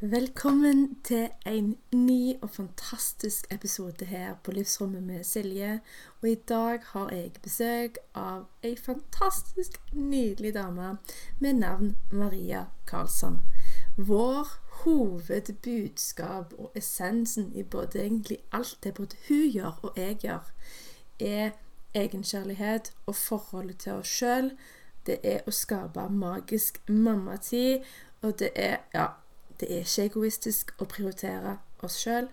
Velkommen til en ny og fantastisk episode her på Livsrommet med Silje. Og i dag har jeg besøk av ei fantastisk nydelig dame med navn Maria Karlsson. Vår hovedbudskap og essensen i både egentlig alt det både hun gjør og jeg gjør, er egenkjærlighet og forholdet til oss sjøl. Det er å skape magisk mammatid, og det er ja, det er ikke egoistisk å prioritere oss sjøl.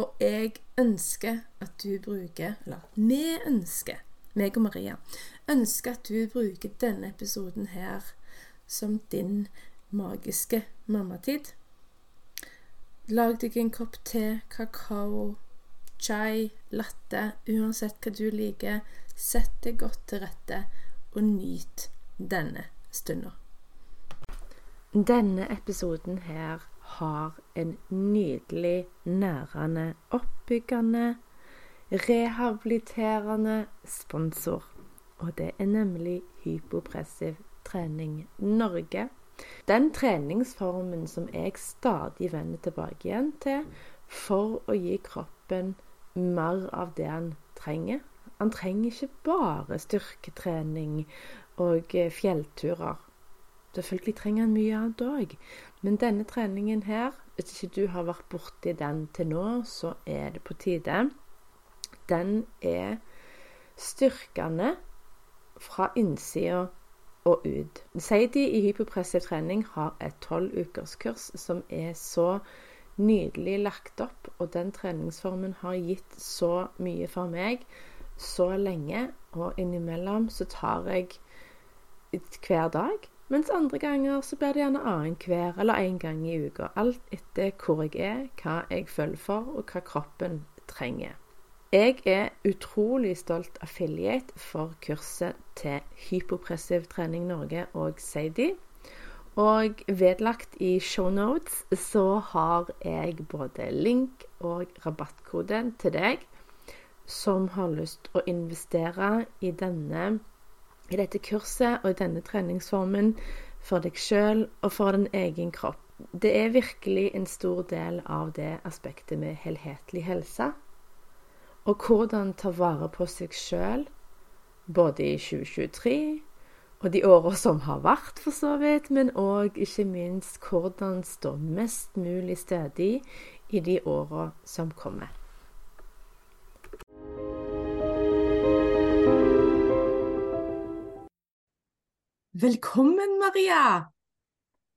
Og jeg ønsker at du bruker, eller vi ønsker, meg og Maria, ønsker at du bruker denne episoden her som din magiske mammatid. Lag deg en kopp te, kakao, chai, latte, uansett hva du liker. Sett deg godt til rette, og nyt denne stunda. Denne episoden her har en nydelig, nærende, oppbyggende, rehabiliterende sponsor. Og det er nemlig Hypopressiv trening Norge. Den treningsformen som jeg stadig vender tilbake igjen til for å gi kroppen mer av det han trenger. Han trenger ikke bare styrketrening og eh, fjellturer. Selvfølgelig trenger han mye annet òg. Men denne treningen her, hvis ikke du har vært borti den til nå, så er det på tide. Den er styrkende fra innsida og ut. Seidi i hypopressiv trening har et tolvukerskurs som er så nydelig lagt opp, og den treningsformen har gitt så mye for meg så lenge. Og innimellom så tar jeg hver dag mens andre ganger så blir det gjerne annenhver eller én en gang i uka. Alt etter hvor jeg er, hva jeg føler for, og hva kroppen trenger. Jeg er utrolig stolt affiliate for kurset til Hypopressiv trening Norge og Sadie. Og vedlagt i shownotes så har jeg både link og rabattkode til deg som har lyst å investere i denne i dette kurset og i denne treningsformen for deg sjøl og for din egen kropp. Det er virkelig en stor del av det aspektet med helhetlig helse. Og hvordan ta vare på seg sjøl, både i 2023 og de åra som har vært, for så vidt, men òg ikke minst hvordan stå mest mulig stødig i de åra som kommer. Velkommen, Maria!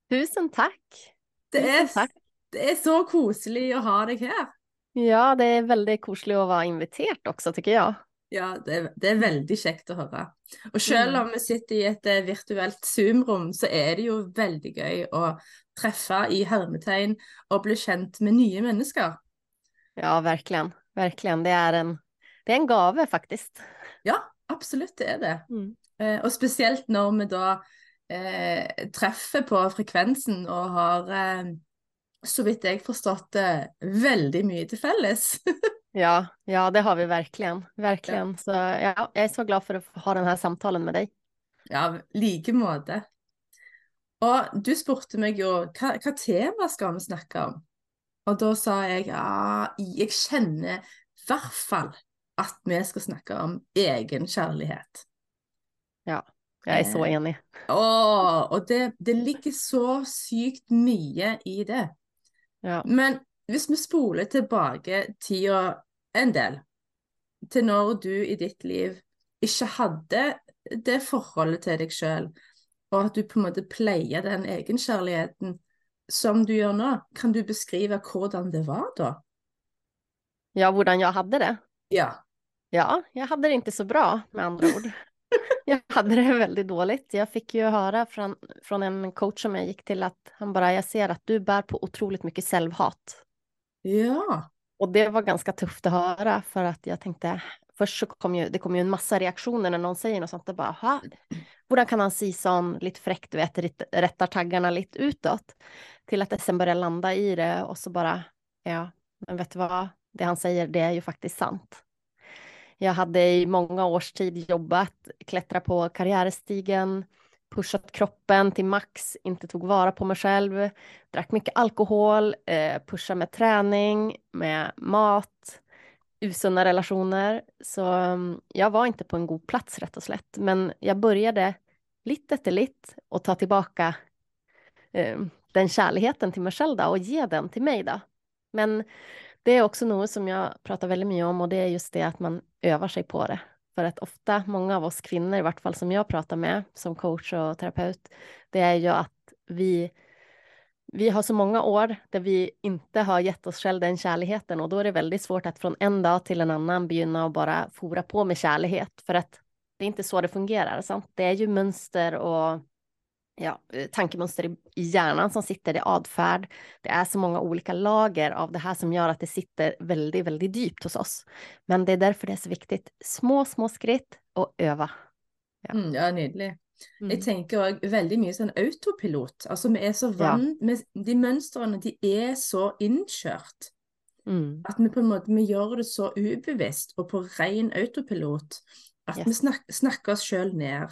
Tusen takk. Det er, Tusen takk. det er så koselig å ha deg her. Ja, det er veldig koselig å være invitert også, tykker jeg. Ja, det er, det er veldig kjekt å høre. Og selv mm. om vi sitter i et eh, virtuelt Zoom-rom, så er det jo veldig gøy å treffe i hermetegn og bli kjent med nye mennesker. Ja, virkelig. Virkelig. Det er en, det er en gave, faktisk. Ja, absolutt, det er det. Mm. Eh, og spesielt når vi da eh, treffer på frekvensen og har, eh, så vidt jeg forstått det, veldig mye til felles. ja, ja, det har vi virkelig. Virkelig. Ja. Så ja, jeg er så glad for å ha denne samtalen med deg. Ja, like måte. Og du spurte meg jo hva, hva tema skal vi snakke om? Og da sa jeg ja, jeg kjenner i hvert fall at vi skal snakke om egenkjærlighet. Ja, jeg er så eh, enig. Å, og det, det, ligger så sykt mye i det. Ja. Men hvis vi spoler tilbake tida en del, til når du i ditt liv ikke hadde det forholdet til deg sjøl, og at du på en måte pleier den egenkjærligheten som du gjør nå, kan du beskrive hvordan det var da? Ja, hvordan jeg hadde det? Ja. Ja, jeg hadde det ikke så bra, med andre ord. Jag hade det väldigt dåligt. Jag fick ju höra från, från en coach som jag gick till att han bara, jag ser att du bär på otroligt mycket självhat. Ja. Och det var ganska tufft att höra för att jag tänkte, först så kom ju, det kom ju en massa reaktioner när någon säger något sånt, och bara, ha, hur kan han si sån, lite fräckt, du vet, rättar taggarna lite utåt, till att det sen börjar landa i det och så bara, ja, men vet du vad, det han säger, det är ju faktiskt sant. Jag hade i många års tid jobbat, klättrat på karriärstigen, pushat kroppen till max, inte tog vara på mig själv, drack mycket alkohol, eh, pushade med träning, med mat, usunna relationer. Så mm, jag var inte på en god plats rätt och slätt. Men jag började lite efter lite och ta tillbaka eh, den kärleken till mig själv då, och ge den till mig. Då. Men det är också något som jag pratar väldigt mycket om och det är just det att man övar sig på det. För att ofta, många av oss kvinnor, i vart fall som jag pratar med som coach och terapeut, det är ju att vi vi har så många år där vi inte har gett oss själva den kärleken och då är det väldigt svårt att från en dag till en annan begynna och bara fora på med kärlighet för att det är inte så det fungerar. Sant? Det är ju mönster och ja, tankemönster i hjärnan som sitter i adfärd. Det är så många olika lager av det här som gör att det sitter väldigt, väldigt djupt hos oss. Men det är därför det är så viktigt. Små, små skritt och öva. Ja, mm, ja nydelig. Mm. Jeg tenker òg veldig mye sånn autopilot. Altså vi er så vant ja. De mønstrene, de er så innkjørt. Mm. At vi på en måte vi gjør det så ubevisst og på ren autopilot at yes. vi snak, snakker oss sjøl ned.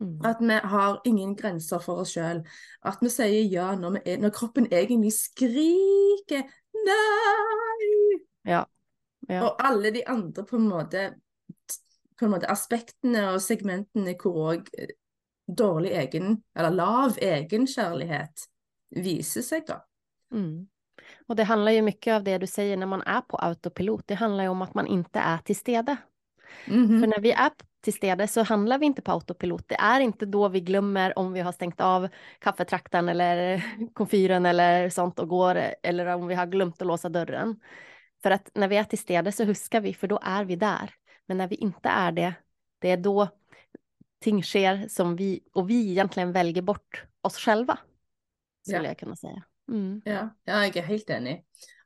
Mm. At vi har ingen grenser for oss sjøl. At vi sier ja når, er, når, kroppen egentlig skriker nei. Ja. Ja. Og alle de andre på en måte på en måte aspektene og segmentene hvor òg dårlig egen, eller lav egenkärlighet visar sig då. Mm. Och det handlar ju mycket av det du säger när man är på autopilot. Det handlar ju om att man inte är till stede. Mm -hmm. För när vi är till stede så handlar vi inte på autopilot. Det är inte då vi glömmer om vi har stängt av kaffetraktan eller komfyren eller sånt och går eller om vi har glömt att låsa dörren. För att när vi är till stede så huskar vi för då är vi där. Men när vi inte är det, det är då ting sker som vi, och vi egentligen väljer bort oss själva. Skulle ja. jag kunna säga. Mm. Ja, ja, jeg er helt enig.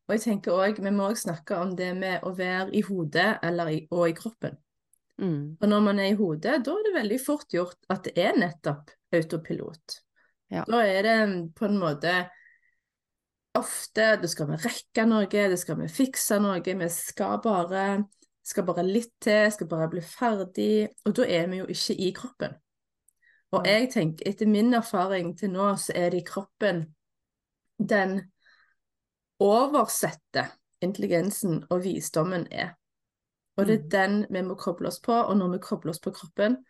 Og jeg tenker også, Vi må også snakke om det med å være i hodet eller i, og i kroppen. Mm. Og når man er i hodet, da er det veldig fort gjort at det er nettopp autopilot. Ja. Da er det på en måte ofte Da skal vi rekke noe, det skal vi fikse noe, vi skal bare skal bare litt til, skal bare bli ferdig. Og da er vi jo ikke i kroppen. Og jeg tenker, etter min erfaring til nå, så er det i kroppen den oversette intelligensen og visdommen er. Og det er mm. den vi må koble oss på, og når vi kobler oss på kroppen,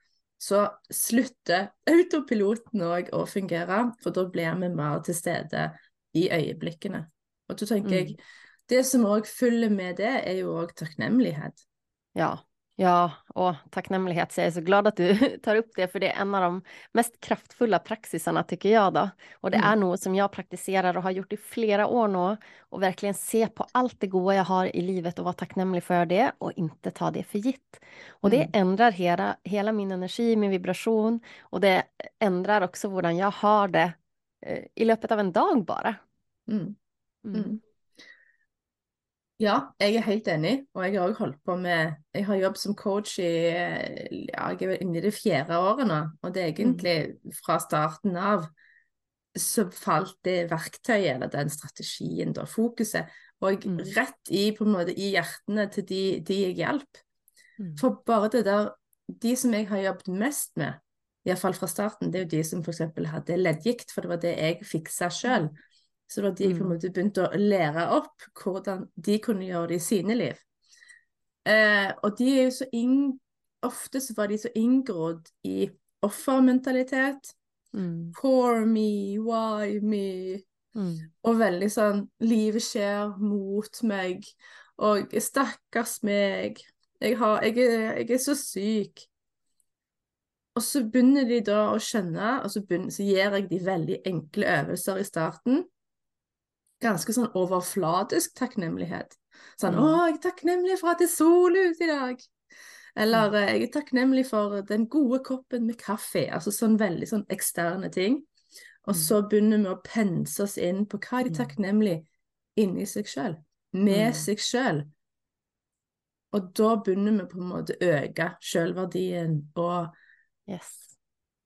så slutter autopiloten òg å fungere, for da blir vi mer til stede i øyeblikkene. Og da tenker mm. jeg Det som òg følger med det, är ju òg takknemlighet. Ja, ja, och tacknämlighet. Så jag är så glad att du tar upp det, för det är en av de mest kraftfulla praxisarna tycker jag då. Och det mm. är något som jag praktiserar och har gjort i flera år nu och verkligen se på allt det goda jag har i livet och vara tacknämlig för det och inte ta det för gitt. Och det mm. ändrar hela, hela min energi, min vibration och det ändrar också hur jag har det eh, i löpet av en dag bara. Mm. Mm. mm. Ja, jeg er helt enig. Og jeg har òg holdt på med Jeg har jobbet som coach i ja, jeg er inne i det fjerde året nå. Og det er egentlig fra starten av så falt det verktøyet, eller den strategien, da, fokuset, og mm. rett i på en måte i hjertene til de, de jeg hjalp. Mm. For bare det der De som jeg har jobbet mest med, iallfall fra starten, det er jo de som f.eks. hadde leddgikt, for det var det jeg fiksa sjøl. Så det var de på en mm. måte begynte å lære opp hvordan de kunne gjøre det i sine liv. Eh, og de er jo så inn, Ofte så var de så inngrodd i offermentalitet. Mm. Poor me, why me? Mm. Og veldig sånn Livet skjer mot meg. Og stakkars meg. Jeg, har, jeg, er, jeg, er, så syk. Og så begynner de da å skjønne, og så, begynner, så gir jeg de veldig enkle øvelser i starten ganske sånn overfladisk takknemlighet. Sånn mm. 'Å, jeg er takknemlig for at det er sol ute i dag'. Eller eh, jeg er takknemlig for den gode koppen med kaffe. Altså sånn veldig sånn eksterne ting. Og Mm. så begynner vi å pense oss inn på hva er de Mm. takknemlige inni seg sjøl. Med Mm. seg sjøl. Og da begynner vi på en måte å øke sjølverdien og Yes.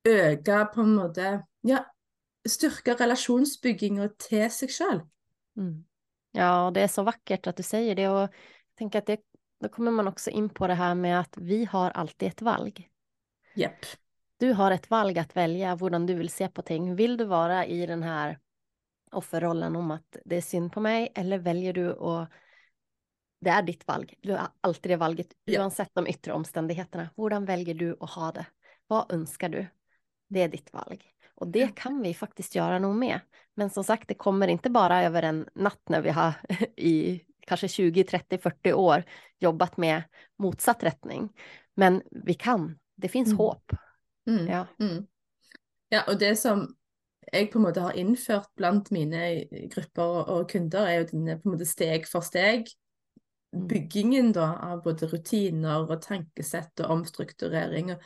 øke på en måte Ja, styrke relasjonsbygginga til seg sjøl. Mm. Ja, det är så vackert att du säger det och jag tänker att det, då kommer man också in på det här med att vi har alltid ett valg. Jepp. Du har ett valg att välja hur du vill se på ting. Vill du vara i den här offerrollen om att det är synd på mig eller väljer du att det är ditt valg. Du har alltid det valget Ja. oavsett de yttre omständigheterna. Hur väljer du att ha det? Vad önskar du? Det är ditt valg. Och det kan vi faktiskt göra nog med. Men som sagt, det kommer inte bara över en natt när vi har i kanske 20, 30, 40 år jobbat med motsatt rättning. Men vi kan. Det finns Mm. hopp. Mm. Ja. Mm. Ja, og det som jeg på en måte har innført blant mine grupper og, og kunder, er jo denne på en måte steg for steg. Mm. Byggingen da av både rutiner og tankesett og omstrukturering.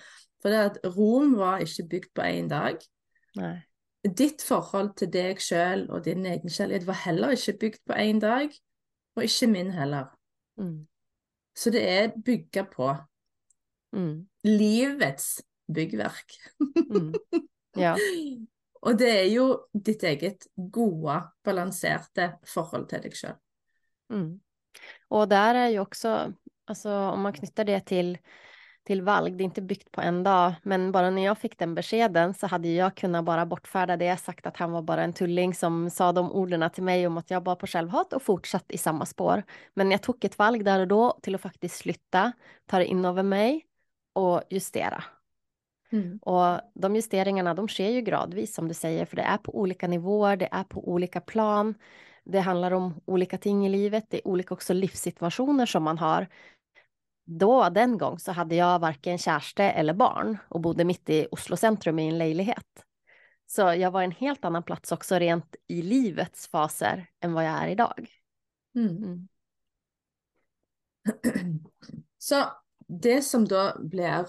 For det at Rom var ikke bygd på én dag. Nej. Ditt forhold til deg sjøl og din egen kjærlighet var heller ikke bygd på én dag, og ikke min heller. Mm. Så det er bygga på Mm. livets byggverk. Mm. Ja. Og det er jo ditt eget gode, balanserte forhold til deg sjøl. Mm. Och där är ju också, alltså om man knyter det till, till valg, det är inte byggt på en dag, men bara när jag fick den beskeden så hade jag kunnat bara bortfärda det, sagt att han var bara en tulling som sa de orden till mig om att jag var på självhat och fortsatt i samma spår. Men jag tog ett valg där och då till att faktiskt flytta, ta det in över mig och justera. Mm. Och de justeringarna de sker ju gradvis som du säger, för det är på olika nivåer, det är på olika plan. Det handlar om olika ting i livet, det är olika också livssituationer som man har. Då, den gång, så hade jag varken kärste eller barn och bodde mitt i Oslo centrum i en lägenhet. Så jag var en helt annan plats också rent i livets faser än vad jag är idag. Mm. Mm. Så det som da blir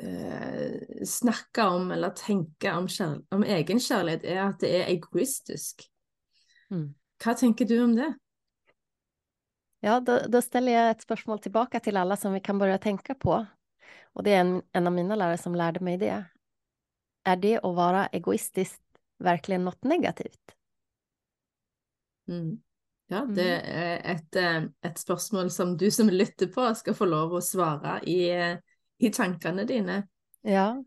eh, snakka om eller tenke om, om egenkjærlighet, er at det er egoistisk. Mm. Hva tenker du om det? Ja, då, då ställer jag ett spörsmål tillbaka till alla som vi kan börja tänka på. Och det är en, en av mina lärare som lärde mig det. Är det att vara egoistiskt verkligen något negativt? Mm. Ja, Mm. det er et, eh, et spørsmål som du som lytter på, skal få lov å svare i, eh, i tankene dine. Ja,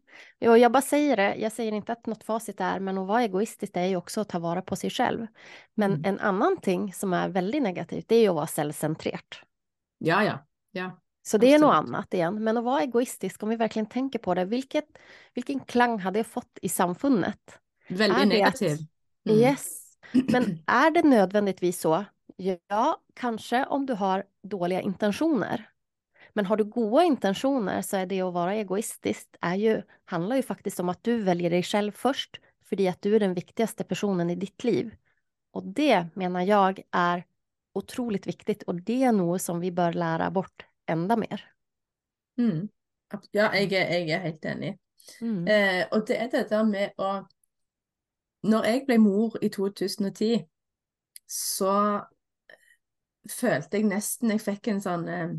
och jag bara säger det. Jag säger inte att något facit är, men att vara egoistisk är ju också att ta vara på sig själv. Men Mm. en annan ting som är väldigt negativt, det är ju att vara självcentrerat. Ja, ja. ja. Så det är något Absolut. annat igen. Men att vara egoistisk, om vi verkligen tänker på det, vilket, vilken klang hade jag fått i samfundet? Veldig det negativ. Mm. Yes, men är det nödvändigtvis så? Ja, kanske om du har dåliga intentioner. Men har du goda intentioner så är det att vara egoistisk är ju, handlar ju faktiskt om att du väljer dig själv först, för att du är den viktigaste personen i ditt liv. Och det menar jag är otroligt viktigt och det är något som vi bör lära bort ända mer. Mm. Ja, jeg er, jeg er helt enig. Mm. Eh, og det er det der med å Når jeg ble mor i 2010, så følte jeg nesten jeg fikk en sånn eh, eh,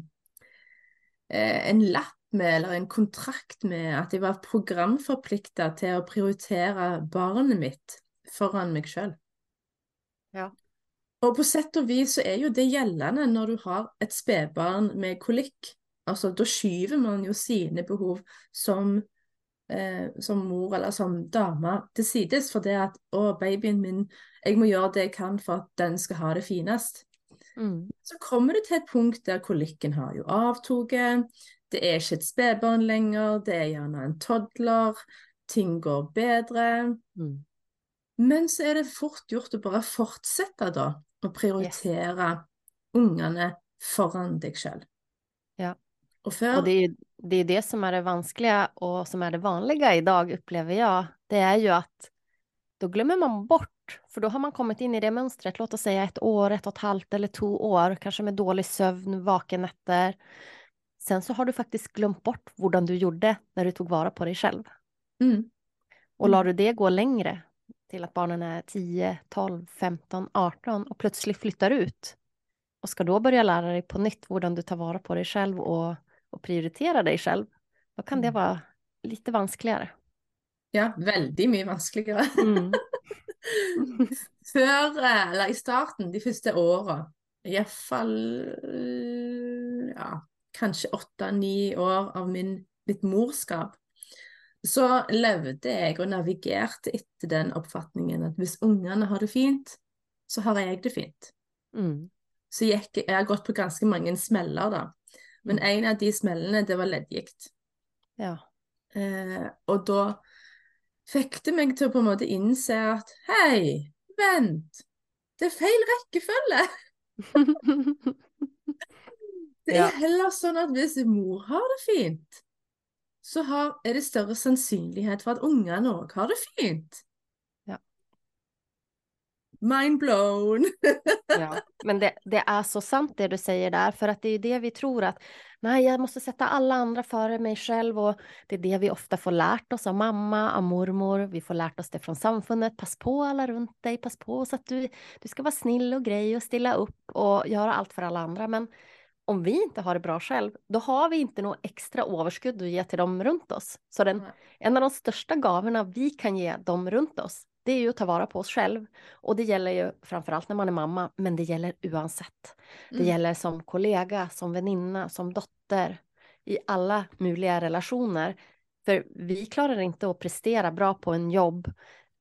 En lapp med, eller en kontrakt med, at jeg var programforplikta til å prioritere barnet mitt foran meg sjøl. Ja. Og på sett og vis så er jo det gjeldende når du har et spedbarn med kolikk. Altså, da skyver man jo sine behov som eh, som mor eller som dame til sides for det at å, babyen min, jeg må gjøre det jeg kan for at den skal ha det finest. Mm. Så kommer det til et punkt der kolikken har jo avtatt, det er ikke et spedbarn lenger, det er gjerne en toddler, ting går bedre. Mm. Men så er det fort gjort å bare fortsette da, å prioritere ungene foran deg sjøl. Ja. Og før Och det är, det är det som är det vanskliga och som är det vanliga idag upplever jag. Det är ju att då glömmer man bort, för då har man kommit in i det mönstret, låt oss säga ett år, ett och ett halvt eller två år, kanske med dålig sömn, vakennätter. Sen så har du faktiskt glömt bort hur du gjorde när du tog vara på dig själv. Mm. Och lar du det gå längre till att barnen är 10, 12, 15, 18 och plötsligt flyttar ut och ska då börja lära dig på nytt hur du tar vara på dig själv och, och prioritera dig själv, då kan det Mm. vara lite vanskligare. Ja, veldig mye vanskeligere. Mm. Før, eh, eller i starten, de første åra, iallfall ja, kanskje åtte-ni år av min, mitt morskap, så levde jeg og navigerte etter den oppfatningen at hvis ungene har det fint, så har jeg det fint. Mm. Så gikk, jeg har gått på ganske mange smeller, da. Men en av de smellene, det var leddgikt. Ja. Eh, og da fikk det meg til å på en måte innse at hei, vent, det er feil rekkefølge. Det er heller sånn at hvis mor har det fint, så har, er det større sannsynlighet for at ungene òg har det fint. Mind blown. Ja, men det, det är så sant det du säger där, för att det är det vi tror att nej, jag måste sätta alla andra före mig själv och det är det vi ofta får lärt oss av mamma, av mormor, vi får lärt oss det från samfundet, pass på alla runt dig, pass på så att du, du ska vara snill och grej och stilla upp och göra allt för alla andra, men om vi inte har det bra själv, då har vi inte något extra överskudd att ge till dem runt oss. Så den, en av de största gavorna vi kan ge dem runt oss, det är ju att ta vara på oss själv. Och det gäller ju framförallt när man är mamma, men det gäller oavsett. Det Mm. gäller som kollega, som väninna, som dotter, i alla möjliga relationer. För vi klarar inte att prestera bra på en jobb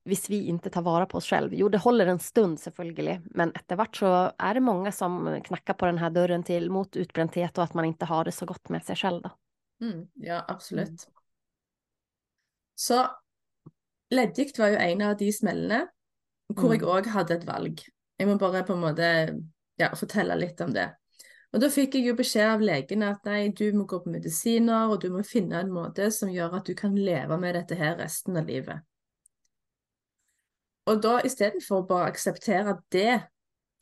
hvis vi inte tar vara på oss själv. Jo, det håller en stund selvfølgelig, men eftervart så är det många som knackar på den här dörren till mot utbrändhet och att man inte har det så gott med sig själv. Då. Mm, ja, absolutt. Så leddgikt var jo en av de smellene hvor jeg Mm. òg hadde et valg. Jeg må bare på en måte ja, fortelle litt om det. Og da fikk jeg jo beskjed av legen at nei, du må gå på medisiner, og du må finne en måte som gjør at du kan leve med dette her resten av livet. Og da istedenfor bare akseptere det,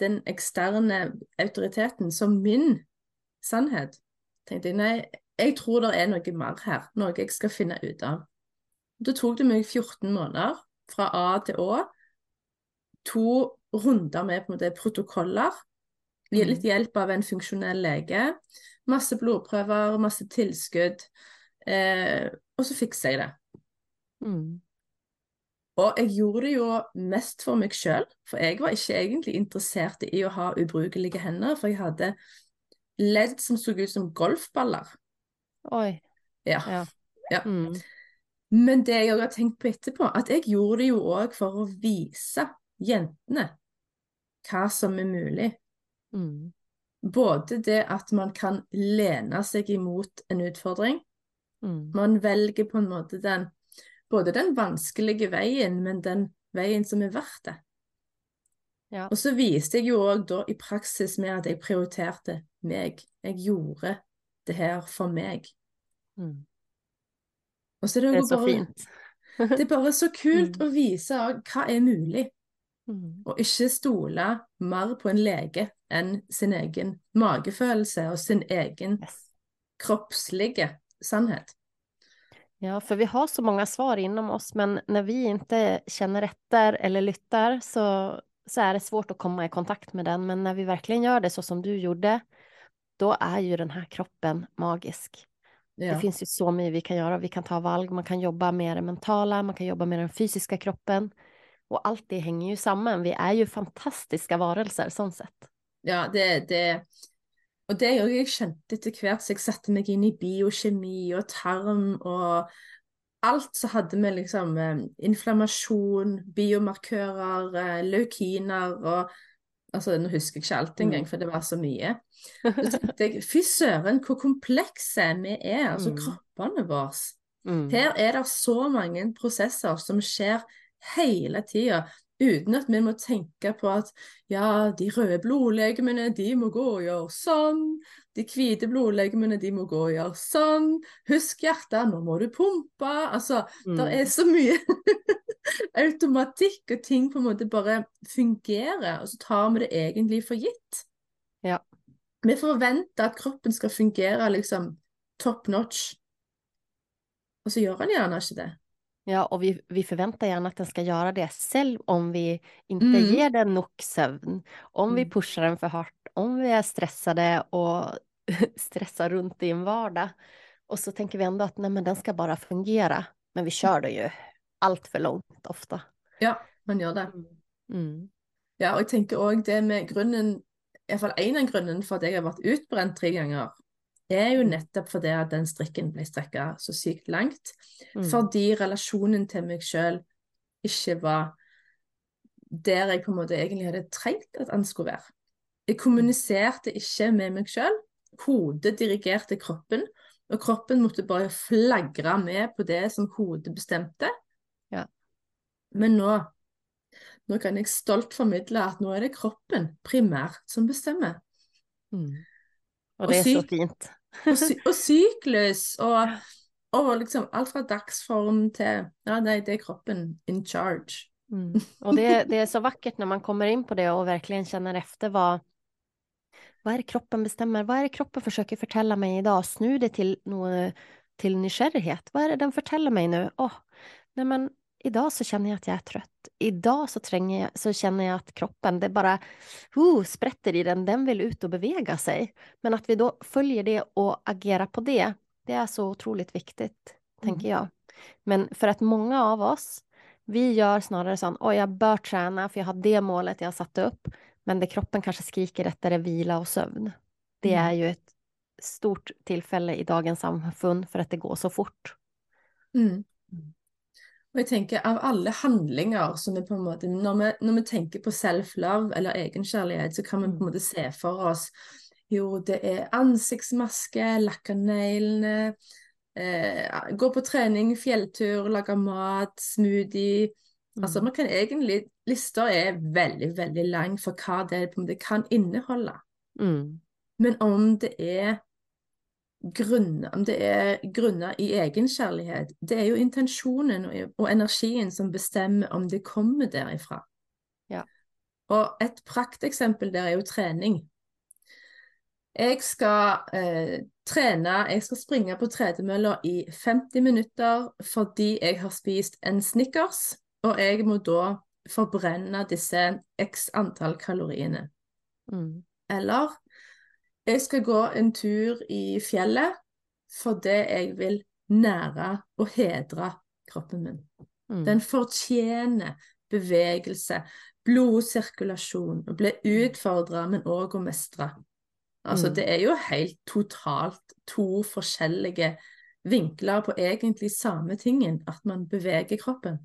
den eksterne autoriteten, som min sannhet, tenkte jeg nei, jeg tror det er noe mer her, noe jeg skal finne ut av. Da tok det meg 14 måneder, fra A til Å, to runder med på en måte protokoller, gi litt hjelp av en funksjonell lege, masse blodprøver, masse tilskudd, eh, og så fikser jeg det. Mm. Og jeg gjorde det jo mest for meg sjøl, for jeg var ikke egentlig interessert i å ha ubrukelige hender, for jeg hadde ledd som så ut som golfballer. Oj. Ja. Ja. Ja. Mm. Men det jeg har tenkt på etterpå, at jeg gjorde det jo òg for å vise jentene hva som er mulig. Mm. Både det at man kan lene seg imot en utfordring, Mm. man velger på en måte den både den vanskelige veien, men den veien som er verdt det. Ja. Og så viste jeg jo òg da i praksis med at jeg prioriterte meg. Jeg gjorde det her for meg. Mm. Og så er det, Det är så bare, fint. det er bare så kult Mm. å vise hva er mulig, Mm. og ikke stole mer på en lege enn sin egen magefølelse og sin egen Yes. kroppslige sannhet. Ja, för vi har så många svar inom oss, men när vi inte känner efter eller lyttar så, så är det svårt att komma i kontakt med den. Men när vi verkligen gör det så som du gjorde, då är ju den här kroppen magisk. Ja. Det finns ju så mycket vi kan göra. Vi kan ta valg, man kan jobba med det mentala, man kan jobba med den fysiska kroppen. Och allt det hänger ju samman. Vi är ju fantastiska varelser, sånt sett. Ja, det, det Og det er jo jeg kjente etter hvert så jeg satte meg inn i biokjemi og tarm og alt så hadde vi liksom eh, inflammasjon, biomarkører, eh, leukiner og Altså, nå husker jeg ikke alt engang, Mm. for det var så mye. Så tenkte jeg, fy søren, hvor komplekse vi er, altså Mm. kroppene våre. Mm. Her er det så mange prosesser som skjer hele tida, uten at vi må tenke på at ja, de røde blodlegemene, de må gå og gjøre sånn. De hvite blodlegemene, de må gå og gjøre sånn. Husk hjertet, nå må du pumpe. Altså, det er så mye automatikk, og ting på en måte bare fungerer, og så tar vi det egentlig for gitt. Ja. Vi forventer at kroppen skal fungere liksom top notch. Och så gör den gärna inte det. Ja, och vi, vi förväntar gärna att den ska göra det själv om vi inte Mm. ger den nog sömn, om vi Mm. pushar den för hårt, om vi är stressade och stressar runt i en vardag. Och så tänker vi ändå att nej, men den ska bara fungera. Men vi kör det ju allt för långt ofta. Ja, man gör det. Mm. Ja, og jeg tenker òg det med grunnen Iallfall en av grunnene for at jeg har vært utbrent tre ganger, er jo Mm. nettopp fordi at den strikken ble strekka så sykt langt. Mm. Fordi relasjonen til meg sjøl ikke var der jeg på en måte egentlig hadde trengt at den skulle være. Jeg kommuniserte ikke med meg sjøl. Hodet dirigerte kroppen, og kroppen måtte bare flagre med på det som hodet bestemte. Ja. Men nå, nå kan jeg stolt formidle at nå er det kroppen primært som bestemmer. Mm. Och Och det är så syk- fint. Og, sy og syklus, og, og liksom alt fra dagsform til Ja, nei, det er kroppen in charge. Mm. Och det, det är så vackert när man kommer in på det och verkligen känner efter vad, vad är det kroppen bestämmer? Vad är det kroppen försöker förtälla mig idag? Snu det till, till nykärlighet. Vad är det den förtäller mig nu? Åh, nej men idag så känner jag att jag är trött. Idag så, tränger jag, så känner jag att kroppen, det bara uh, sprätter i den, den vill ut och bevega sig. Men att vi då följer det och agerar på det, det är så otroligt viktigt, tänker jag. Men för att många av oss, vi gör snarare sån, oj jag bör träna för jag har det målet jag har satt upp. Men det kroppen kanske skriker efter är vila och sömn. Det Mm. är ju ett stort tillfälle i dagens samfund för att det går så fort. Mm. Og jeg tenker av alle handlinger som vi på en måte Når vi, når vi tenker på self-love eller egenkjærlighet, så kan vi på en måte se for oss Jo, det er ansiktsmaske, lakke neglene, eh, gå på trening, fjelltur, lage mat, smoothie Altså, Mm. man kan egentlig Lista er veldig, veldig lang for hva det på en måte kan inneholde. Mm. Men om det er grunner, om det er grunner i egenkjærlighet, det er jo intensjonen og, og energien som bestemmer om det kommer derifra. Ja. Og et prakteksempel der er jo trening. Jeg skal eh, trene, jeg skal springe på tredemølla i 50 minutter fordi jeg har spist en Snickers, og jeg må da forbrenne disse x antall kaloriene. Mm. Eller jeg skal gå en tur i fjellet fordi jeg vil nære og hedre kroppen min. Mm. Den fortjener bevegelse, blodsirkulasjon, å bli utfordra, men òg å mestre. Altså, Mm. det er jo helt totalt to forskjellige vinkler på egentlig samme tingen, at man beveger kroppen.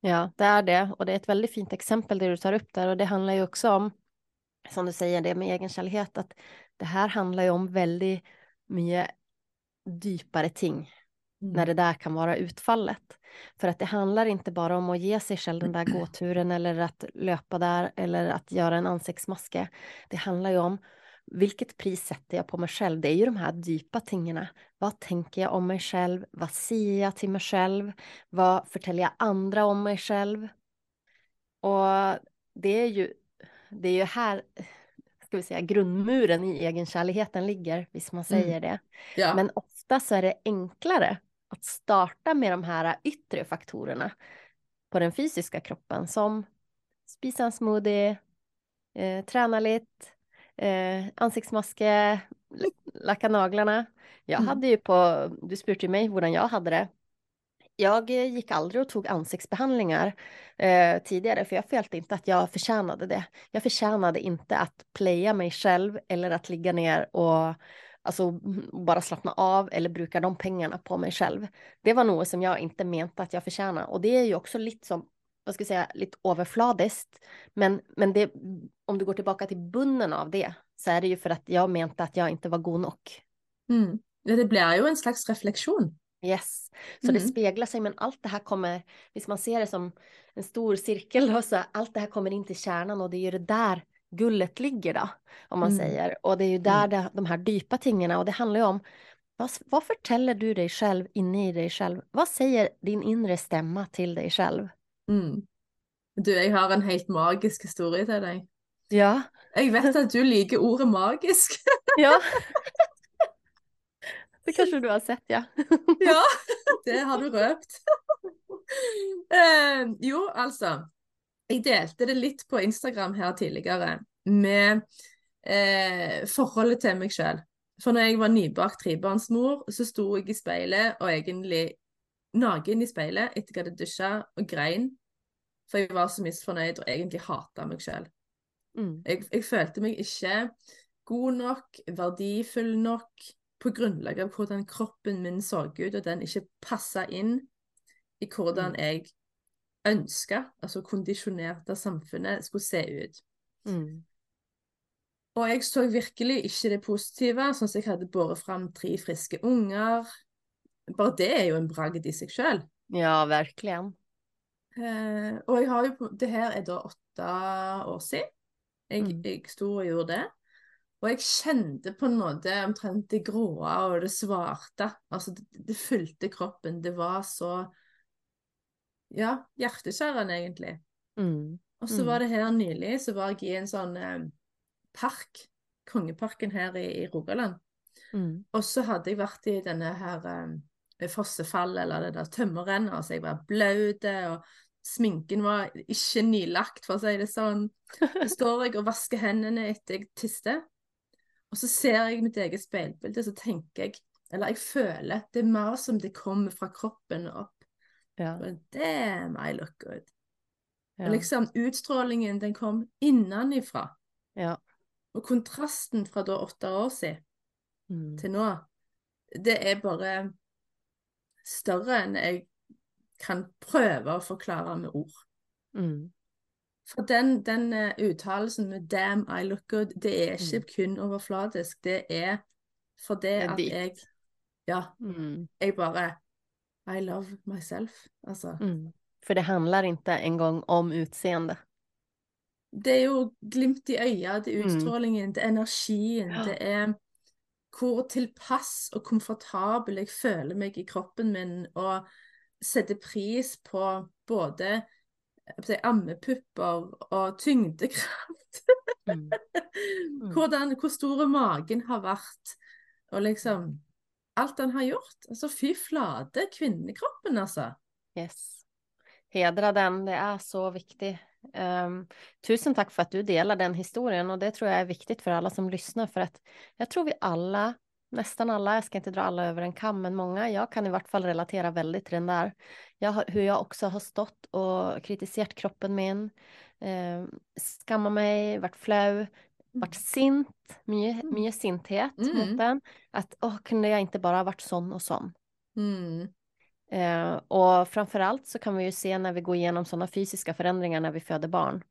Ja, det är det. Och det är ett väldigt fint exempel det du tar upp där. Och det handlar ju också om, som du säger, det med egenkärlighet, att det här handlar ju om väldigt mycket djupare ting när det där kan vara utfallet. För att det handlar inte bara om att ge sig själv den där gåturen eller att löpa där eller att göra en ansiktsmaske. Det handlar ju om vilket pris sätter jag på mig själv? Det är ju de här djupa tingarna. Vad tänker jag om mig själv? Vad säger jag till mig själv? Vad förtäljer jag andra om mig själv? Och det är ju, det är ju här, ska vi säga, grundmuren i egenkärligheten ligger, visst man säger det. Ja. Men ofta så är det enklare att starta med de här yttre faktorerna på den fysiska kroppen som spisa en smoothie, eh, träna lite, eh, ansiktsmaske, lacka naglarna. Jag Mm. hade ju på, du spurte ju mig hur jag hade det. Jag gick aldrig och tog ansiktsbehandlingar eh, tidigare för jag följde inte att jag förtjänade det. Jag förtjänade inte att playa mig själv eller att ligga ner och alltså, bara slappna av eller bruka de pengarna på mig själv. Det var något som jag inte menade att jag förtjänade och det är ju också lite som, vad ska jag säga, lite överfladiskt. Men, men det, om du går tillbaka till bunden av det så är det ju för att jag menade att jag inte var god nog. Mm. Ja, det blir ju en slags reflektion. Yes, så det Mm. speglar sig, men allt det här kommer, hvis man ser det som en stor cirkel, då, så allt det här kommer in till kärnan och det är ju det där gullet ligger då, om man Mm. säger. Och det är ju där det, de här djupa tingarna, och det handlar ju om, vad, vad förtäller du dig själv inne i dig själv? Vad säger din inre stämma till dig själv? Mm. Du, jeg har en helt magisk historie til deg. Ja, Jeg vet at du liker ordet magisk. ja. Det kanske du har sett, ja. Ja, det har du røpt. eh, jo, altså. Jeg delte det litt på Instagram her tidligere med eh, forholdet til meg sjøl. For når jeg var nybakt trebarnsmor, så sto jeg i speilet og egentlig naken i speilet etter jeg hadde dusja og grein. For jeg var så misfornøyd og egentlig hata meg sjøl. Mm. Jeg, jeg følte meg ikke god nok, verdifull nok, på grunnlag av hvordan kroppen min så ut, og den ikke passa inn i hvordan Mm. jeg ønska, altså kondisjonert av samfunnet, skulle se ut. Mm. Og jeg så virkelig ikke det positive, sånn som jeg hadde båret fram tre friske unger. Bare det er jo en bragd i seg sjøl. Ja, verkligen. Eh, og jeg har jo Det her er da åtte år siden jeg, Mm. jeg sto og gjorde det. Og jeg kjente på en måte omtrent det gråe og det svarte. Altså, det, det fylte kroppen. Det var så Ja, hjerteskjærende, egentlig. Mm. Og så Mm. var det her nylig, så var jeg i en sånn eh, park, Kongeparken her i, i Rogaland. Mm. Og så hadde jeg vært i denne her eh, fossefallet, eller det der tømmerrennet, altså jeg var blaut, og sminken var ikke nylagt, for å si det sånn. Så står jeg og vasker hendene etter jeg tiste, og så ser jeg mitt eget speilbilde, så tenker jeg, eller jeg føler, det er mer som det kommer fra kroppen opp. Ja. Damn, I look good. Ja. Og liksom utstrålingen, den kom innenifra. ja. Og kontrasten fra da åtte år siden Mm. til nå, det er bare større enn jeg kan prøve å forklare med ord. Mm. For den, den eh, uttalelsen med 'damn, I look good', det er ikke kun overfladisk. Det er fordi Det er at dypt. jeg Ja, Mm. jeg bare I love myself. Altså. Mm. För det handlar inte en gång om utseende. Det er jo glimt i øyet, det er Mm. utstrålingen, det er energien, Ja. det er hvor tilpass og komfortabel jeg føler meg i kroppen min, og setter pris på både si, ammepupper og tyngdekraft. Mm. Hvordan, hvor stor magen har vært, og liksom alt den har gjort. Altså, fy flate, kvinnekroppen, altså. Yes. Hedra den, det är så viktigt. Ehm, tusen tack för att du delar den historien och det tror jag är viktigt för alla som lyssnar för att jag tror vi alla, nästan alla, jag ska inte dra alla över en kam, men många, jag kan i vart fall relatera väldigt till den där. Jag, har- hur jag också har stått och kritiserat kroppen min, um, skammat mig, varit flau, varit sint, mycket, Mm. mycket sinthet Mm. mot den. Att, åh, kunde jag inte bara varit sån och sån? Mm. Eh, och framförallt så kan vi ju se när vi går igenom sådana fysiska förändringar när vi föder barn.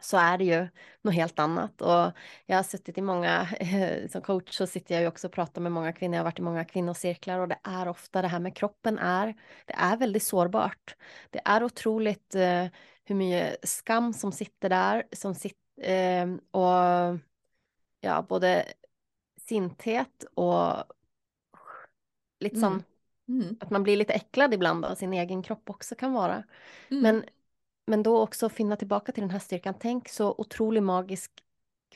Så är det ju något helt annat. Och jag har suttit i många, som coach så sitter jag ju också och pratar med många kvinnor. Jag har varit i många kvinnocirklar och det är ofta det här med kroppen är, det är väldigt sårbart. Det är otroligt eh, hur mycket skam som sitter där, som sitter, eh, och ja, både sinthet och lite sån Mm. Mm. att man blir lite äcklad ibland av sin egen kropp också kan vara. Mm. Men, men då också finna tillbaka till den här styrkan. Tänk så otroligt magisk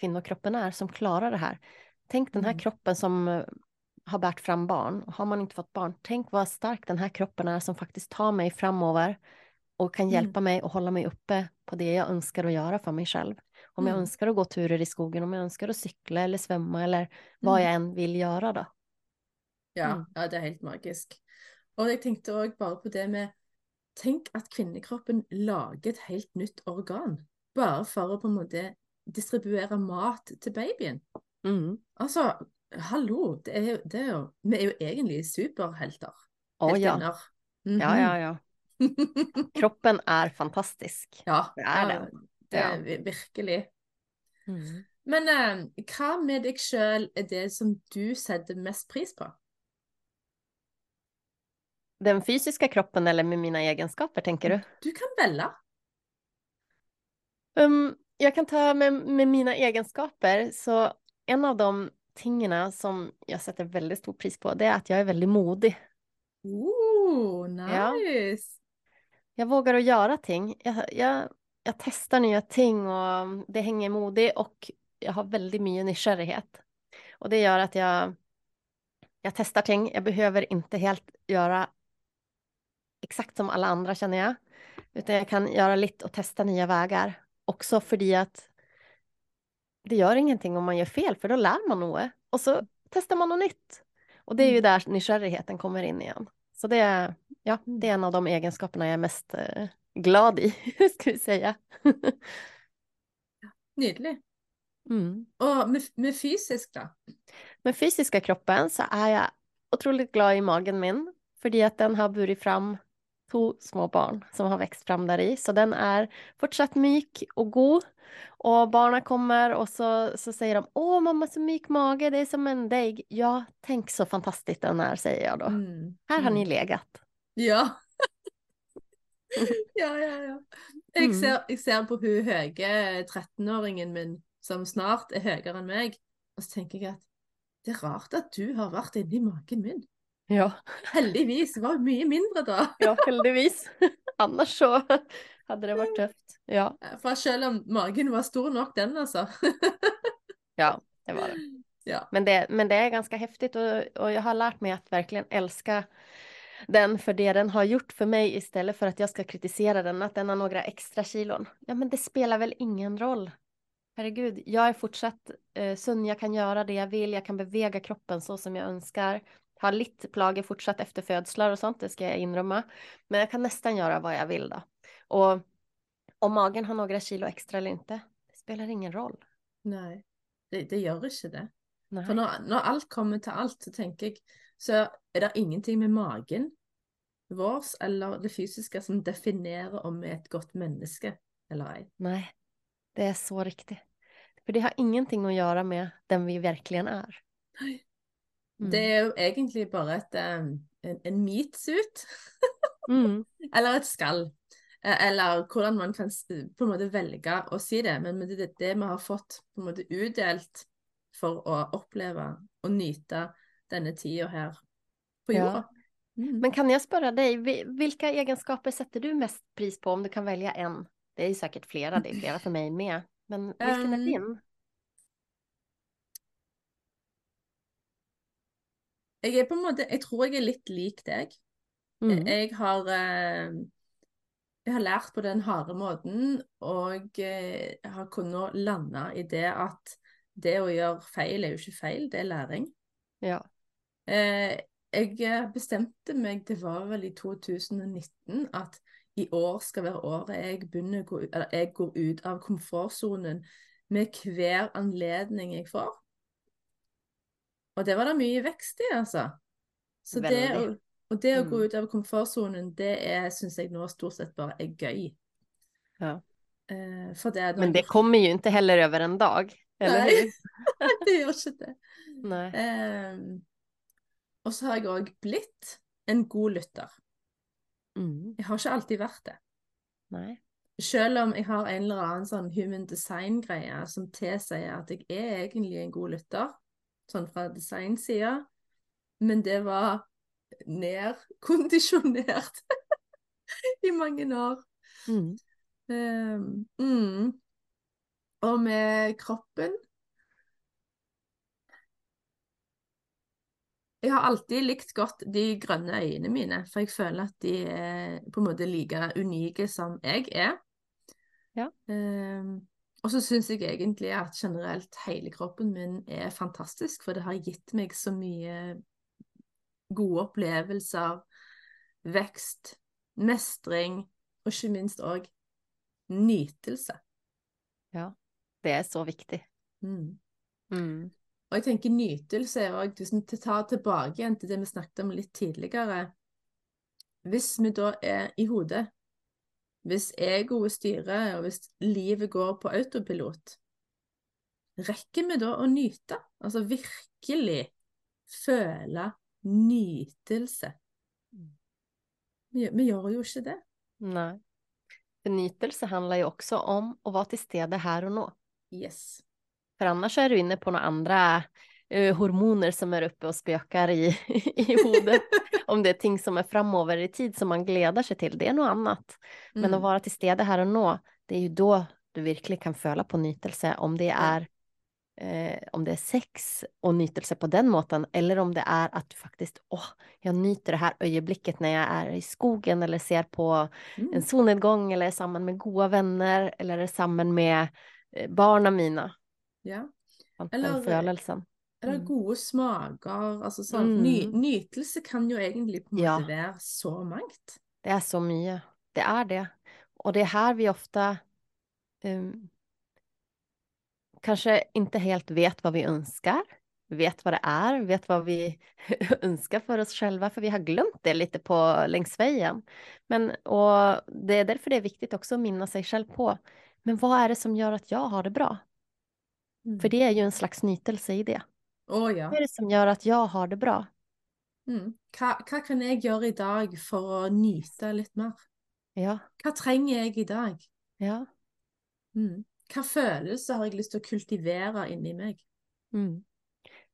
kvinnokroppen är som klarar det här. Tänk den här Mm. kroppen som eh, har bärt fram barn. Har man inte fått barn, tänk vad stark den här kroppen är som faktiskt tar mig framover och kan Mm. hjälpa mig och hålla mig uppe på det jag önskar att göra för mig själv. Om jag Mm. önskar att gå turer i skogen, om jag önskar att cykla eller svömma eller vad Mm. jag än vill göra då. Ja, Mm. ja, det er helt magisk. Og jeg tenkte òg bare på det med Tenk at kvinnekroppen lager et helt nytt organ. Bare for å på en måte distribuere mat til babyen. Mm. Altså, hallo, det er jo, det er jo Vi er jo egentlig superhelter. Åh, ja. Heltinner. ja, ja, ja. Mhm. Kroppen är fantastisk. ja, Det er ja, det. det Ja. er vi- virkelig. Mm. Men eh, hva med deg sjøl er det som du setter mest pris på? Den fysiska kroppen eller med mina egenskaper tänker du? Du kan velge. Um, jag kan ta med, med mina egenskaper, så en av de tingarna som jag sätter väldigt stor pris på, det är att jag är väldigt modig. Oh, Ja. nice. Jag vågar att göra ting. Jag, jag, jag testar nya ting och det hänger modig och jag har väldigt mycket nysgjerrighet. Och det gör att jag, Jag testar ting. Jag behöver inte helt göra exakt som alla andra känner jag. Utan jag kan göra lite och testa nya vägar. Också för att det gör ingenting om man gör fel, för då lär man något. Och så testar man något nytt. Och det är ju mm. där nykärrigheten kommer in igen. Så det är, ja, det är en av de egenskaperna jag är mest eh, glad i, ska vi säga. Nydelig. Mm. Och med, med fysisk då? Med fysiska kroppen så är jag otroligt glad i magen min. För att den har burit fram två små barn som har växt fram där i. Så den är fortsatt mjuk och god. Och barnen kommer och så, så säger de Åh mamma så mjuk mage, det är som en deg. Ja, tänk så fantastiskt den är, säger jag då. Mm. Här har ni mm. legat. Ja. ja, ja, ja. Jag mm. ser, jag ser på hur höga 13-åringen min som snart är högre än mig. Och så tänker jag att det är rart att du har varit inne i magen min. Ja. Heldigvis var mycket mindre då. ja, heldigvis. Annars så hade det varit tufft. Ja. För själv om magen var stor nog den alltså. ja, det var det. Ja. Men, det men det är ganska häftigt och, och jag har lärt mig att verkligen älska den för det den har gjort för mig istället för att jag ska kritisera den, att den har några extra kilon. Ja, men det spelar väl ingen roll. Herregud, jag är fortsatt eh, sund, jag kan göra det jag vill, jag kan bevega kroppen så som jag önskar har lite plager fortsatt efter födslar och sånt, det ska jag inrymma. Men jag kan nästan göra vad jag vill då. Och om magen har några kilo extra eller inte, det spelar ingen roll. Nej, det, det gör inte det. Nej. För när, när allt kommer till allt så tänker jag, så är det ingenting med magen vårs eller det fysiska som definierar om vi är ett gott människa eller ej. Nej, det är så riktigt. För det har ingenting att göra med den vi verkligen är. Nej. Mm. Det er jo egentlig bare et, en, en meatsuit. mm. Eller et skall. Eh, eller hvordan man kan på en måte velge å si det. Men det er det vi har fått på en måte utdelt for å oppleve og nyte denne tida her på jorda. Ja. Mm. Men kan jag spöra dig, vilka egenskaper sätter du mest pris på om du kan välja en? Det är säkert flera, det är flera för mig med. Men vilken är din? Jeg er på en måte Jeg tror jeg er litt lik deg. Mm. Jeg har eh, Jeg har lært på den harde måten, og eh, jeg har kunnet lande i det at det å gjøre feil er jo ikke feil, det er læring. Ja. Eh, jeg bestemte meg, det var vel i 2019, at i år skal være året jeg, begynner, jeg går ut av komfortsonen med hver anledning jeg får. Og det var det mye vekst i, altså. Så det, å, og det å gå mm. ut av komfortsonen, det syns jeg nå stort sett bare er gøy. Ja. Eh, det Men det kommer ju inte heller över en dag, eller Nej. hur? det gör inte det. Nej. Eh, og så har jeg òg blitt en god lytter. Mm. Jeg har ikke alltid vært det. Nei. Selv om jeg har en eller annen sånn human design-greie som tilsier at jeg er egentlig en god lytter, sånn fra designsida. Men det var nedkondisjonert i mange år. Mm. Um, mm. Og med kroppen Jeg har alltid likt godt de grønne øynene mine, for jeg føler at de er på en måte like unike som jeg er. Ja. Um, og så syns jeg egentlig at generelt hele kroppen min er fantastisk, for det har gitt meg så mye gode opplevelser, vekst, mestring, og ikke minst òg nytelse. Ja, det er så viktig. Mm. Mm. Og jeg tenker nytelse er òg Hvis vi tar tilbake igjen til det vi snakket om litt tidligere Hvis vi da er i hodet hvis egoet styrer, og hvis livet går på autopilot, rekker vi da å nyte? Altså virkelig føle nytelse? Vi, gjør jo ikke det. Nei. For nytelse handler jo også om å være til stede her og nå. Yes. For annars er du inne på noen andre uh, hormoner som är uppe och spökar i, i hodet. Om det är ting som är framover i tid som man gleder sig till, det är något annat. Men mm. att vara till stede här och nå, det är ju då du verkligen kan føle på nytelse, om det är eh, om det är sex och nytelse på den måten eller om det är att du faktiskt, åh, jag nyter det här ögonblicket när jag är i skogen eller ser på Mm. en solnedgång eller är samman med goda vänner eller är samman med eh, barna mina. Ja. Eller-. Eller Mm. gode smaker. Altså sånn. Ny, Mm. nytelse kan jo egentlig på en Ja. måte være så mangt. Det är så mycket. Det är det. Och det är här vi ofta um, kanske inte helt vet vad vi önskar. Vet vad det är, vet vad vi önskar för oss själva, för vi har glömt det lite på längs vägen. Men, och det är därför det är viktigt också att minna sig själv på, men vad är det som gör att jag har det bra? Mm. För det är ju en slags nytelse i det. Å ja. Vad är det som gör att jag har det bra? Mm. Hva, hva kan jeg gjøre i dag for å nyte litt mer? Ja, Hva trenger jeg i dag? ja. Mm. Hva følelser har jeg lyst til å kultivere inni meg? Mm.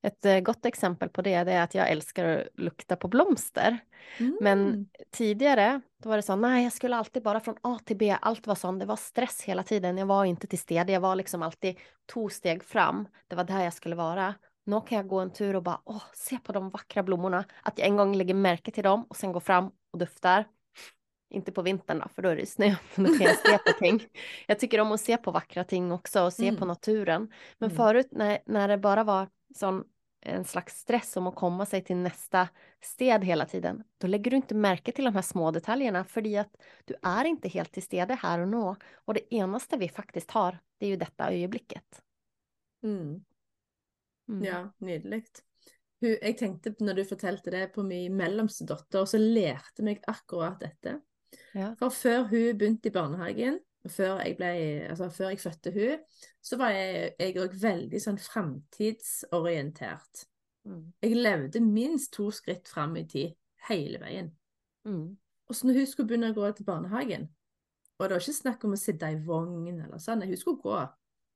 Ett eh, gott exempel på det, det är att jag älskar att lukta på blomster. Mm. Men tidigare, då var det så, nej, jag skulle alltid bara från A till B, allt var sånt, det var stress hela tiden, jag var inte till stede, jag var liksom alltid två steg fram, det var där jag skulle vara. Nu kan jag gå en tur och bara, åh, se på de vackra blommorna, att jag en gång lägger märke till dem och sen går fram och duftar. Inte på vintern då, för då är det snö, men då kan jag se på ting. Jag tycker om att se på vackra ting också och se Mm. på naturen. Men Mm. förut när, när det bara var sån en slags stress om att komma sig till nästa sted hela tiden, då lägger du inte märke till de här små detaljerna för att du är inte helt till stede här och nu. Och det enaste vi faktiskt har, det är ju detta ögonblicket. Mm. Mm. Ja, nydelig. Hun, jeg tenkte når du fortalte det på min mellomste datter, så lærte meg akkurat dette. Ja. For før hun begynte i barnehagen, og før jeg, ble, altså før jeg fødte hun, så var jeg òg veldig sånn framtidsorientert. Mm. Jeg levde minst to skritt fram i tid hele veien. Mm. Og så når hun skulle begynne å gå til barnehagen, og det var ikke snakk om å sitte i vogn eller sånn, hun skulle gå.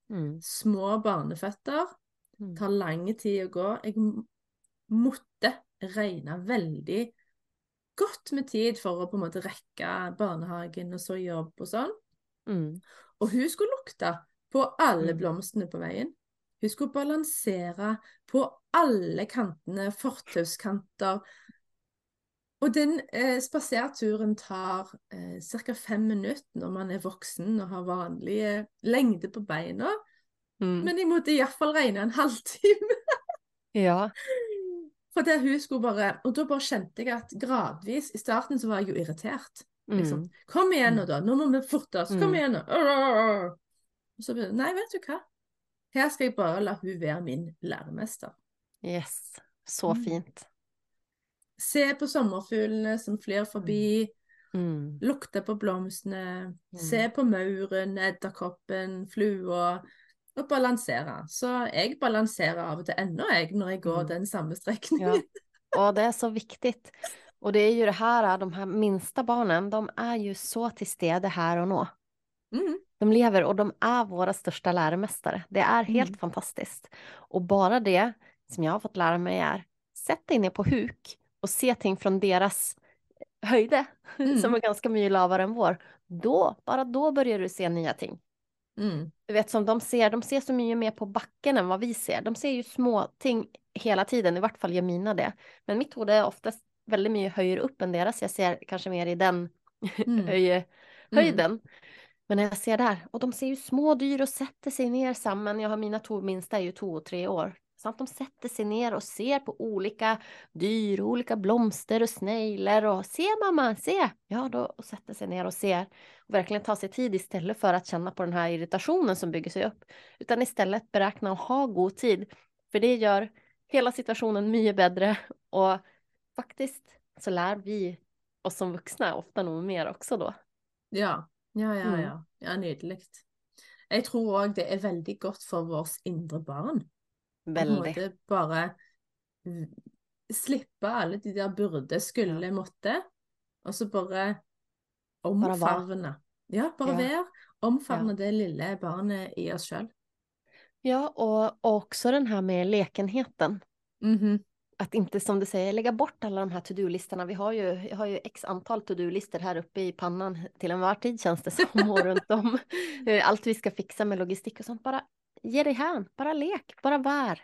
Mm. Små barneføtter, Mm. tar lang tid å gå. Jeg m- måtte regne veldig godt med tid for å på en måte rekke barnehagen og så jobb og sånn. Mm. Og hun skulle lukte på alle Mm. blomstene på veien. Hun skulle balansere på alle kantene, fortauskanter. Og den eh, spaserturen tar eh, ca. fem minutter når man er voksen og har vanlige lengde på beina. Mm. Men jeg måtte iallfall regne en halvtime. Ja. For det hun skulle bare Og da bare kjente jeg at gradvis I starten så var jeg jo irritert. Liksom. Mm. Kom igjen nå, da. Nå må vi forte oss. Kom Mm. igjen nå. Og så begynte Nei, vet du hva. Her skal jeg bare la hun være min læremester. Yes. Så Mm. fint. Se på sommerfuglene som flyr forbi. Mm. Lukte på blomstene. Se på mauren, edderkoppen, flua. Og balansere. Så jeg balanserer av og til ennå, jeg, når jeg går Mm. den samme Ja. strekningen. Och det är så viktigt. Och det är ju det här, de här minsta barnen, de är ju så till stede här och nu. Mm. De lever och de är våra största läromästare. Det är helt Mm. fantastiskt. Och bara det som jag har fått lära mig är, sätt dig ner på huk och se ting från deras höjde, Mm. som är ganska mycket lavare än vår. Då, bara då börjar du se nya ting. Mm. Du vet som de ser, de ser så mycket mer på backen än vad vi ser. De ser ju små ting hela tiden, i vart fall gör mina det. Men mitt hode är oftast väldigt mycket högre upp än deras. Jag ser kanske mer i den Mm. höj, höjden. Men när jag ser där, och de ser ju små dyr och sätter sig ner samman. Jag har mina två minsta är ju två och tre år. Så att de sätter sig ner och ser på olika dyr, olika blomster och snällor och se mamma, se! Ja, då och sätter sig ner och ser och verkligen tar sig tid istället för att känna på den här irritationen som bygger sig upp. Utan istället beräkna och ha god tid. För det gör hela situationen mycket bättre och faktiskt så lär vi oss som vuxna ofta nog mer också då. Ja, ja, ja. Mm. ja. ja Nydelig. Jeg tror òg det er veldig godt for vårt indre barn. På en måte bare slippe alle de der burde, skulle, måtte, og så bare omfavne. Ja, bare Ja. være. Omfavne det lille barnet i oss sjøl. Ja, och, och också den här med lekenheten. Att inte som du säger lägga bort alla de här to-do-listorna. Vi har ju, jag har ju x antal to-do-listor här uppe i pannan till en var tid känns det som och runt om. Eh, Allt vi ska fixa med logistik och sånt. Bara ge dig hän, bara lek, bara var.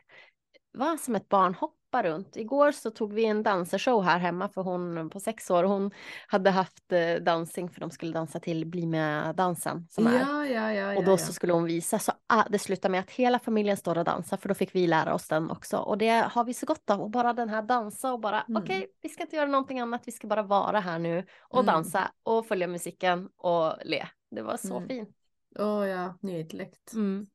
Var som ett barn, hoppa runt. Igår så tog vi en dansershow här hemma för hon på sex år, hon hade haft eh, dansing för de skulle dansa till Bli med dansen som är. Ja, ja, ja. Och då ja, så skulle hon visa, så ah, det slutar med att hela familjen står och dansar, för då fick vi lära oss den också. Och det har vi så gott av, och bara den här dansa och bara, Mm. okej, vi ska inte göra någonting annat, vi ska bara vara här nu och Mm. dansa och följa musiken och le. Det var så Mm. fint. Å ja, nydelig. Mm.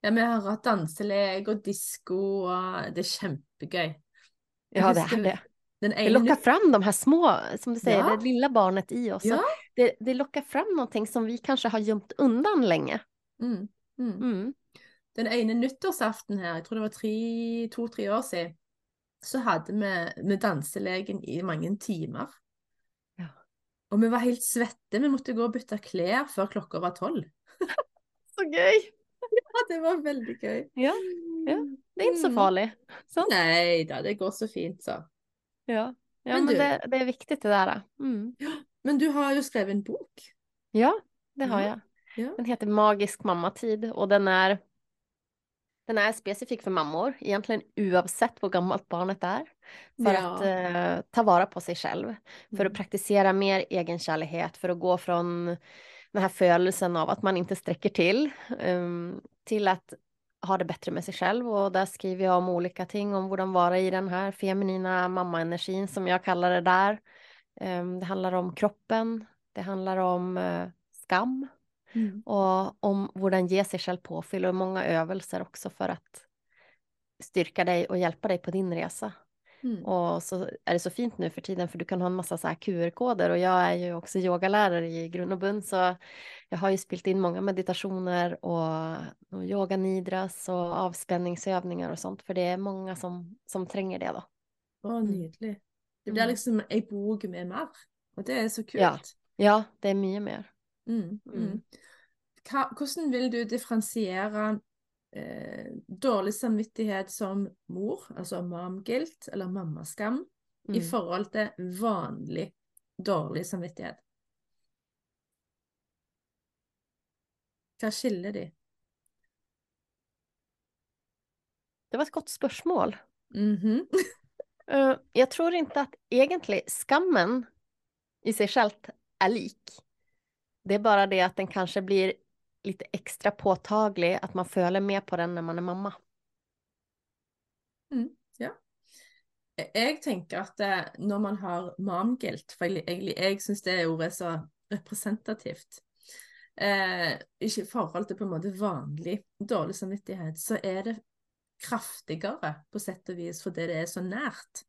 Ja, vi har hatt danselek og disko, og det er kjempegøy. Ja, det är det. Den Det ene lockar fram de här små, som du säger, Ja. det lilla barnet i oss. Ja. Det, det lockar fram någonting som vi kanske har gömt undan länge. Mm, mm. Mm. Den ene nyttårsaften her, jeg tror det var tre- to-tre år siden, så hadde vi med danseleken i mange timer. Ja. Og vi var helt svette. Vi måtte gå og bytte klær før klokka var tolv. Så gøy! Ja, det var veldig gøy. Ja, ja. det är inte så Mm. farligt. Så. Nei da, det går så fint, så. Ja, ja Men men, du- det, det är viktigt det där. Mm. Men du har jo skrevet en bok. Ja, det har ja. Den heter Magisk mammatid och den är, den är specifik för mammor, egentligen oavsett hur gammalt barnet är. För Ja. att eh, ta vara på sig själv, för Mm. att praktisera mer egenkärlighet, för att gå från den här födelsen av att man inte sträcker till, ehm, till att ha det bättre med sig själv. Och där skriver jag om olika ting, om hur de vara i den här feminina mammaenergin som jag kallar det där. Ehm, det handlar om kroppen, det handlar om eh, skam, Mm. och om hur den ger sig själv påfyll och många övelser också för att styrka dig och hjälpa dig på din resa. Mm. Och så är det så fint nu för tiden för du kan ha en massa så här QR-koder och jag är ju också yogalärare i grund och bund så jag har ju spelat in många meditationer och, och yoga nidras och avspänningsövningar och sånt för det är många som, som tränger det då. Å, nydelig. Det blir Mm. liksom ei bok med mer, og det er så kult. Ja. Ja, det är mycket mer. Mm, mm. Mm. Hva, hvordan vil du differensiere eh, dårlig samvittighet som mor, altså mom guilt eller mammaskam, i Mm. forhold til vanlig dårlig samvittighet? Hva skiller de? Det var ett gott spörsmål. Mhm. Eh, jag tror inte att egentligen skammen i sig självt är lik. Det är bara det att den kanske blir lite extra påtaglig, att man följer med på den när man är mamma. Jeg tenker at eh, når man har mom guilt, for jeg, jeg, syns det ordet er så representativt eh, i forhold til på en måte vanlig dårlig samvittighet, så er det kraftigere på sett og vis fordi det er så nært.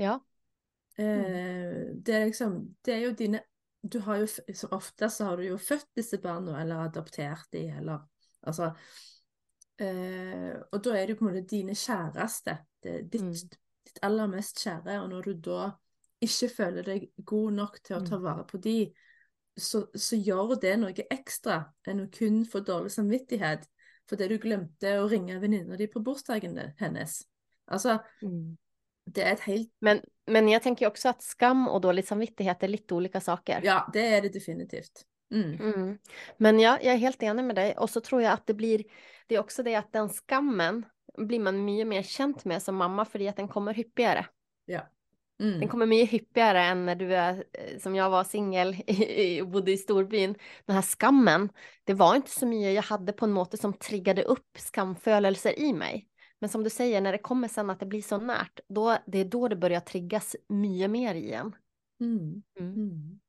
Ja. Eh, det er liksom Det er jo dine Du har jo f- Så ofte så har du jo født disse barna, eller adoptert de, eller Altså eh, Og da er det på en måte dine kjæreste. Det ditt, Mm. ditt aller mest kjære. Og når du da ikke føler deg god nok til å ta Mm. vare på de, så, så gjør det noe ekstra enn å kun få dårlig samvittighet fordi du glemte å ringe venninna di på bursdagen hennes. Altså, Mm. Det er et helt Men, men jag tänker också att skam och dålig samvittighet är lite olika saker. Ja, det er det definitivt. Mm. Mm. Men ja, jag är helt enig med dig. Och så tror jag att det blir, det är också det att den skammen blir man mycket mer känt med som mamma, för att den kommer hyppigare. Mm. Den kommer mycket hyppigare än när du är, eh, som jag var singel och bodde i storbyn. Den här skammen, det var inte så mycket jag hade på en måte som triggade upp skamfölelser i mig. Men som du säger, när det kommer sen att det blir så närt, då, det är då det börjar triggas mycket mer igen. Mm. Mm. Mm.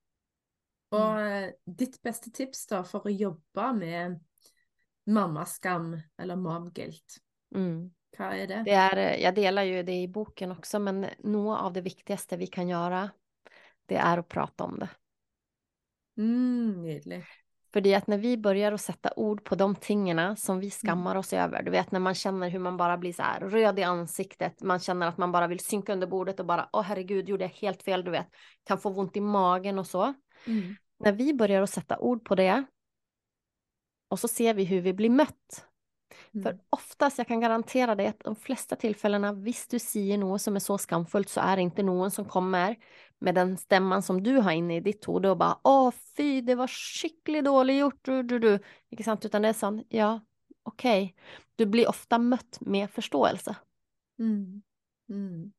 Og eh, ditt beste tips da for å jobbe med mammaskam eller mom guilt, Mm. hva er det? Det är, jag delar ju det i boken också, men något av det viktigaste vi kan göra, det är att prata om det. Mm, nydelig. För att när vi börjar att sätta ord på de tingerna som vi skammar oss över, du vet när man känner hur man bara blir så här röd i ansiktet, man känner att man bara vill synka under bordet och bara, åh herregud, gjorde jag helt fel, du vet, kan få ont i magen och så. Mm. När vi börjar att sätta ord på det, och så ser vi hur vi blir mött. För Mm. oftast, jag kan garantera dig att de flesta tillfällena, visst du säger något som är så skamfullt så är det inte någon som kommer med den stämman som du har inne i ditt huvud och bara åh fy det var skickligt dåligt gjort du, du, du. Inte sant? Utan det är sånt, ja okej, okay, du blir ofta mött med förståelse. Mm. Mm.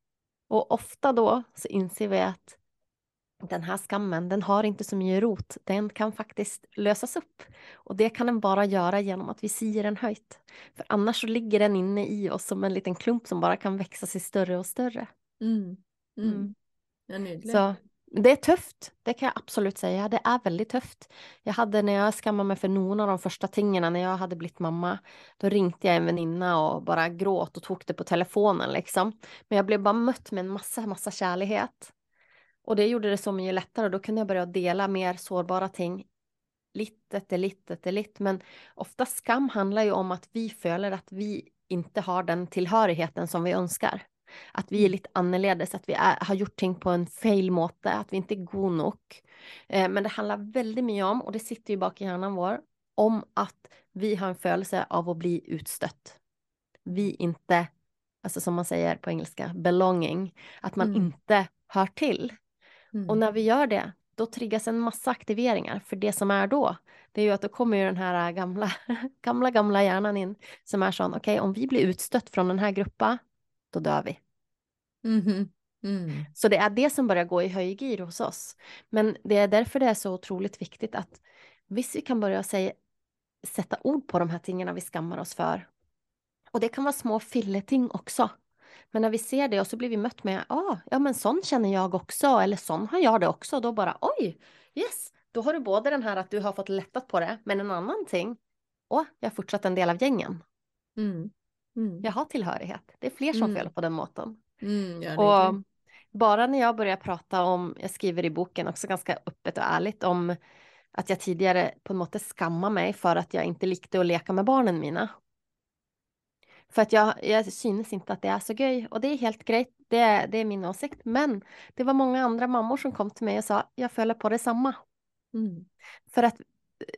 Och ofta då så inser vi att den här skammen, den har inte så mycket rot. Den kan faktiskt lösas upp. Och det kan den bara göra genom att vi säger den höjt. För annars så ligger den inne i oss som en liten klump som bara kan växa sig större och större. Mm. Så det är tufft, det kan jag absolut säga. Det är väldigt tufft. Jag hade när jag skammade mig för någon av de första tingen när jag hade blivit mamma, då ringde jag en väninna och bara gråt och tog det på telefonen liksom. Men jag blev bara mött med en massa, massa kärlighet. Och det gjorde det så mycket lättare. Då kunde jag börja dela mer sårbara ting. Lite till lite till lite. Men ofta skam handlar ju om att vi följer att vi inte har den tillhörigheten som vi önskar. Att vi är mm. lite annorledes, att vi är, har gjort ting på en fel måte, att vi inte är god nog. Eh, men det handlar väldigt mycket om, och det sitter ju bak i hjärnan vår, om att vi har en födelse av att bli utstött. Vi inte, alltså som man säger på engelska, belonging, att man mm. inte hör till. Mm. Och när vi gör det, då triggas en massa aktiveringar. För det som är då, det är ju att då kommer ju den här gamla, gamla, gamla hjärnan in som är sån, okej, okay, om vi blir utstött från den här gruppen, då dör vi. Mm. Mm. Så det är det som börjar gå i höjgir hos oss. Men det är därför det är så otroligt viktigt att visst vi kan börja säga, sätta ord på de här tingen vi skammar oss för. Och det kan vara små filleting också. Men när vi ser det och så blir vi mött med, ah, ja men sån känner jag också, eller sån har jag det också, då bara oj, yes, då har du både den här att du har fått lättat på det, men en annan ting, åh, jag är fortsatt en del av gängen. Mm. Mm. Jag har tillhörighet. Det är fler som mm. felar på den måten. Mm, ja, och bara när jag börjar prata om, jag skriver i boken också ganska öppet och ärligt om att jag tidigare på något sätt skammar mig för att jag inte likte att leka med barnen mina. För att jag, jag synes inte att det är så göj och det är helt grejt, det, det är min åsikt. Men det var många andra mammor som kom till mig och sa, jag följer på detsamma. Mm. För att,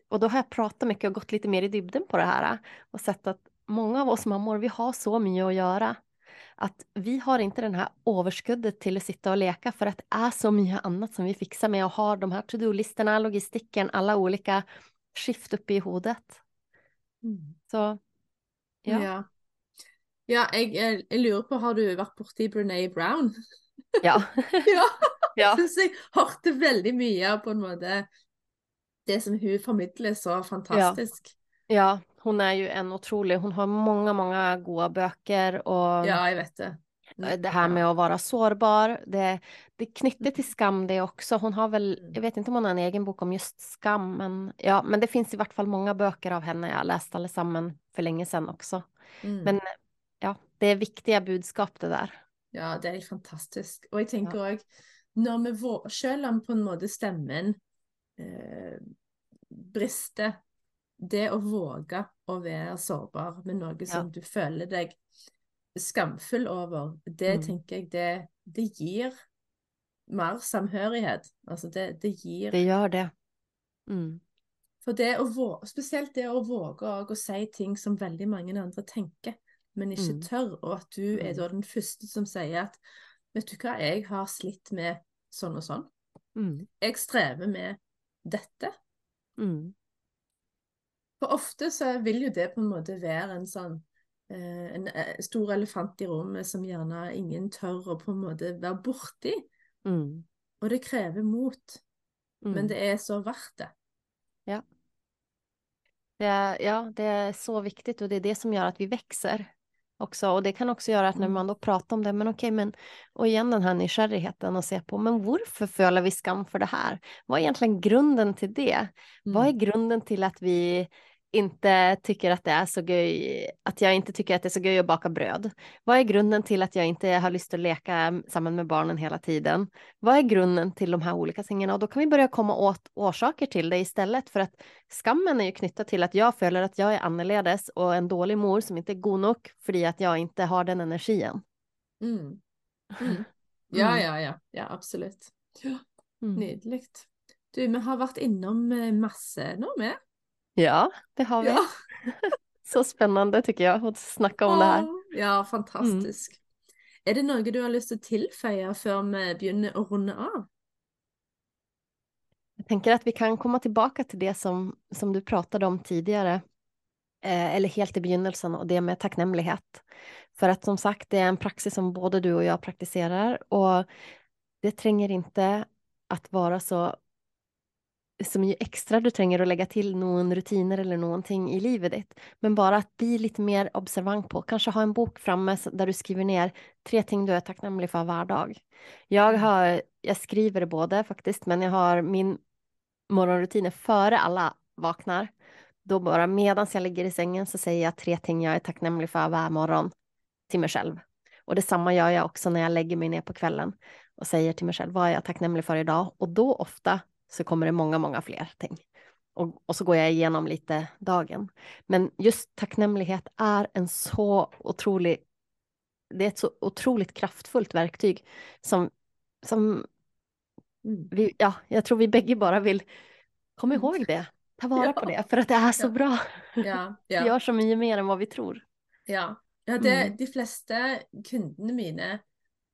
och då har jag pratat mycket och gått lite mer i dybden på det här och sett att många av oss mammor, vi har så mycket att göra. Att vi har inte den här överskuddet till att sitta och leka för att det är så mycket annat som vi fixar med och har de här to-do-listorna, logistiken, alla olika skift uppe i huvudet. Mm. Så, ja. ja. Ja, jeg, jeg, jeg, lurer på, har du vært borti Brené Brown? Ja. ja. ja. Syns jeg hørte veldig mye på en måte det som hun formidler så fantastisk. Ja. ja, hon är ju en otrolig, hon har många, många goda böcker och Ja, jag vet det. Mm, det här med att vara sårbar, det, det knyter till skam det också. Hon har väl, mm. jag vet inte om hon har en egen bok om just skam, men ja, men det finns i vart fall många böcker av henne. Jag har läst allesammans för länge sedan också. Mm. Men ja, det är viktiga budskap det där. Ja, det är helt fantastiskt. Och jag tänker ja. också, när vi om på en måte stemmen eh, brister, det å våge å være sårbar med noe ja. som du føler deg skamfull over, det mm. tenker jeg det, det gir mer samhørighet. Altså det, det gir Det gjør det. Mm. For det å våge, spesielt det å våge å si ting som veldig mange andre tenker, men ikke mm. tør, og at du er mm. da den første som sier at Vet du hva, jeg har slitt med sånn og sånn. Mm. Jeg strever med dette. Mm. For ofte så vil jo det på en måte være en sånn eh, en eh, stor elefant i rommet som gjerne ingen tør å på en måte være borti. Mm. Og det krever mot. Mm. Men det är så värt det. Ja. Det är, ja, det är så viktigt och det är det som gör att vi växer också. Och det kan också göra att när mm. man då pratar om det, men okej, men och igen den här nykärrigheten och se på, men varför följer vi skam för det här? Vad är egentligen grunden till det? Mm. Vad är grunden till att vi inte tycker att det är så göj, att jag inte tycker att det är så göj att baka bröd? Vad är grunden till att jag inte har lust att leka samman med barnen hela tiden? Vad är grunden till de här olika tingen? Och då kan vi börja komma åt orsaker till det istället för att skammen är ju knuten till att jag följer att jag är annorledes och en dålig mor som inte är god nog för att jag inte har den energin. Mm. Mm. Ja, mm. ja, ja, ja, absolut. Ja. Mm. Nydligt. Du, vi har varit inom eh, masse nå med. Ja, det har vi. Ja. Så spännande tycker jag att snacka om det här. Ja, fantastiskt. Mm. Är det något du har lust att tillföra för vi börjar att runda av? Jag tänker att vi kan komma tillbaka till det som, som du pratade om tidigare. eh, eller helt i begynnelsen, och det med tacknämlighet. För att som sagt, det är en praxis som både du och jag praktiserar och det tränger inte att vara så så mycket extra du tränger att lägga till någon rutiner eller någonting i livet ditt. Men bara att bli lite mer observant på, kanske ha en bok framme där du skriver ner tre ting du är tacknämlig för var dag. Jag, Mm. har, jag skriver det både faktiskt, men jag har min morgonrutiner före alla vaknar. Då bara medan jag ligger i sängen så säger jag tre ting jag är tacknämlig för varje morgon till mig själv. Och detsamma gör jag också när jag lägger mig ner på kvällen och säger till mig själv vad är jag tacknämlig för idag? Och då ofta så kommer det många, många fler ting. Och, och så går jag igenom lite dagen. Men just tacknämlighet är en så otrolig, det är ett så otroligt kraftfullt verktyg som, som Mm. vi, ja, jag tror vi bägge bara vill komma Mm. ihåg det, ta vara Ja. på det, för att det är så Ja. bra. Ja, Det ja. gör så mycket mer än vad vi tror. Ja, ja det, Mm. de fleste kundene mine,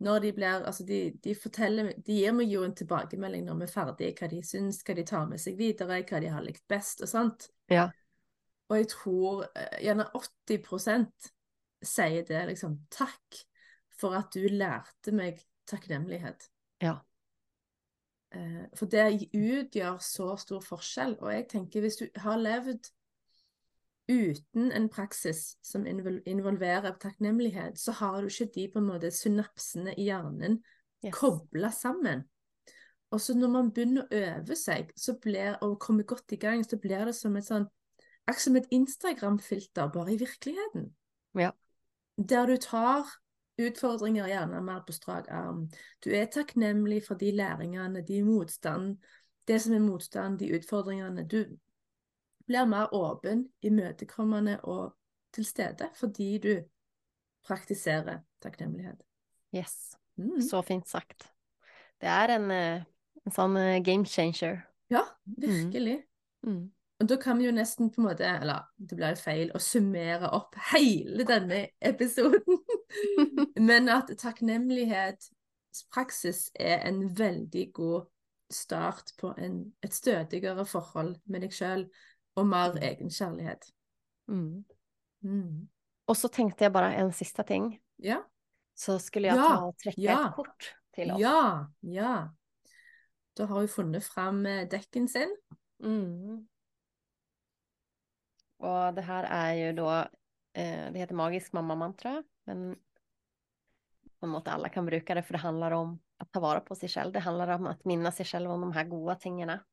når de blir Altså, de, de forteller De gir meg jo en tilbakemelding når vi er ferdige, hva de syns, hva de tar med seg videre, hva de har likt best og sånt. Ja. Og jeg tror eh, gjerne 80% sier det liksom Takk for at du lærte meg takknemlighet. Ja. Eh, For det utgjør så stor forskjell. Og jeg tenker hvis du har levd uten en praksis som invol- involverer takknemlighet, så har du ikke de på en måte synapsene i hjernen Yes. kobla sammen. Og så når man begynner å øve seg så blir, og kommer godt i gang, så blir det som et sånn Akkurat som et Instagram-filter, bare i virkeligheten. Ja. Der du tar utfordringer gjerne mer på strak arm. Du er takknemlig for de læringene, de motstand, det som er motstand, de utfordringene. Du blir mer åpen, imøtekommende og til stede fordi du praktiserer takknemlighet. Yes. Mm. Så fint sagt. Det är en, eh, en sån eh, game changer. Ja, virkelig. Mm. Og da kan vi jo nesten på en måte, eller det blir jo feil, å summere opp hele denne episoden. Men at takknemlighetspraksis er en veldig god start på en, et stødigere forhold med deg sjøl, og mer Mm. egenkjærlighet. Mm. Mm. Och så tänkte jag bara en sista ting. Ja. Så skulle jag Ja, ta och träcka ja. ett kort till oss. Ja. Ja. Da har hun funnet fram eh, dekken sin. Mm. Och det här är ju då, eh, det heter magisk mamma-mantra, men på något alla kan bruka det för det handlar om att ta vara på sig själv. Det handlar om att minnas sig själv om de här goda tingarna.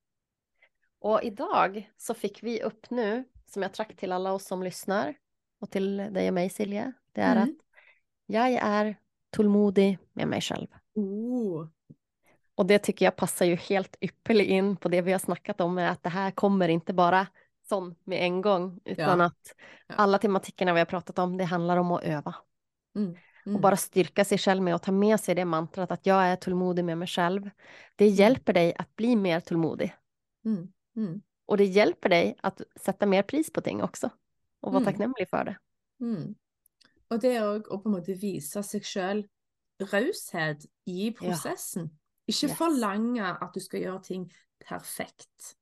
Och idag så fick vi upp nu, som jag track till alla oss som lyssnar och till dig och mig Silja, det är Mm. att jag är tålmodig med mig själv. Oh. Och det tycker jag passar ju helt ypperligt in på det vi har snackat om, med att det här kommer inte bara sån med en gång, utan Ja. att alla tematikerna vi har pratat om, det handlar om att öva. Mm. Mm. Och bara styrka sig själv med att ta med sig det mantrat att jag är tålmodig med mig själv. Det hjälper dig att bli mer tålmodig. Mm. Mm. Och det hjälper dig att sätta mer pris på ting också. Och vara Mm. tacknämlig för det. Mm. Og det er òg å på måte vise seg sjøl raushet i prosessen. Ikke Yes. forlange at du skal gjøre ting perfekt,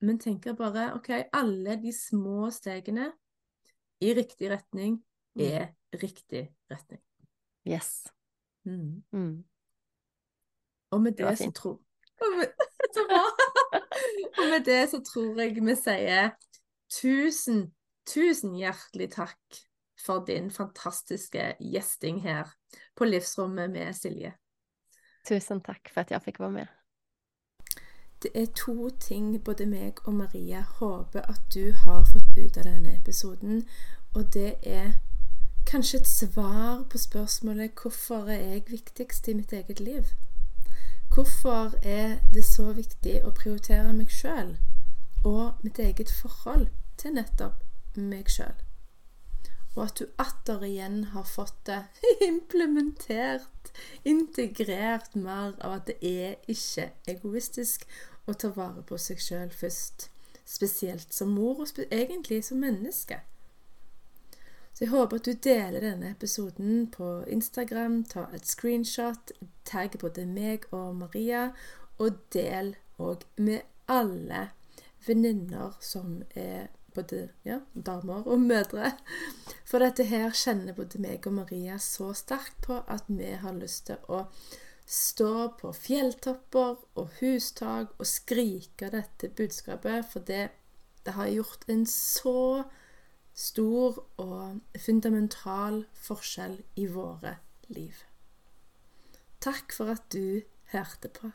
men tenke bare OK, alle de små stegene i riktig retning Mm. er riktig retning. Yes. Mm. Mm. Og med Det det så tror bra! Og med det så tror jeg vi sier tusen, tusen hjertelig takk for din fantastiske gjesting her på Livsrommet med Silje. Tusen tack för att jag fick vara med. Det er to ting både meg og Maria håper at du har fått ut av denne episoden. Og det er kanskje et svar på spørsmålet hvorfor er jeg viktigst i mitt eget liv? Hvorfor er det så viktig å prioritere meg sjøl og mitt eget forhold til nettopp meg sjøl? Og at du atter igjen har fått det implementert, integrert mer av at det er ikke egoistisk å ta vare på seg sjøl først. Spesielt som mor, og spe egentlig som menneske. Så jeg håper at du deler denne episoden på Instagram, ta et screenshot, tagg både meg og Maria, og del òg med alle venninner som er både ja, damer og mødre. For dette her kjenner både meg og Maria så sterkt på at vi har lyst til å stå på fjelltopper og hustak og skrike dette budskapet, for det, det har gjort en så stor og fundamental forskjell i våre liv. Takk for at du hørte på.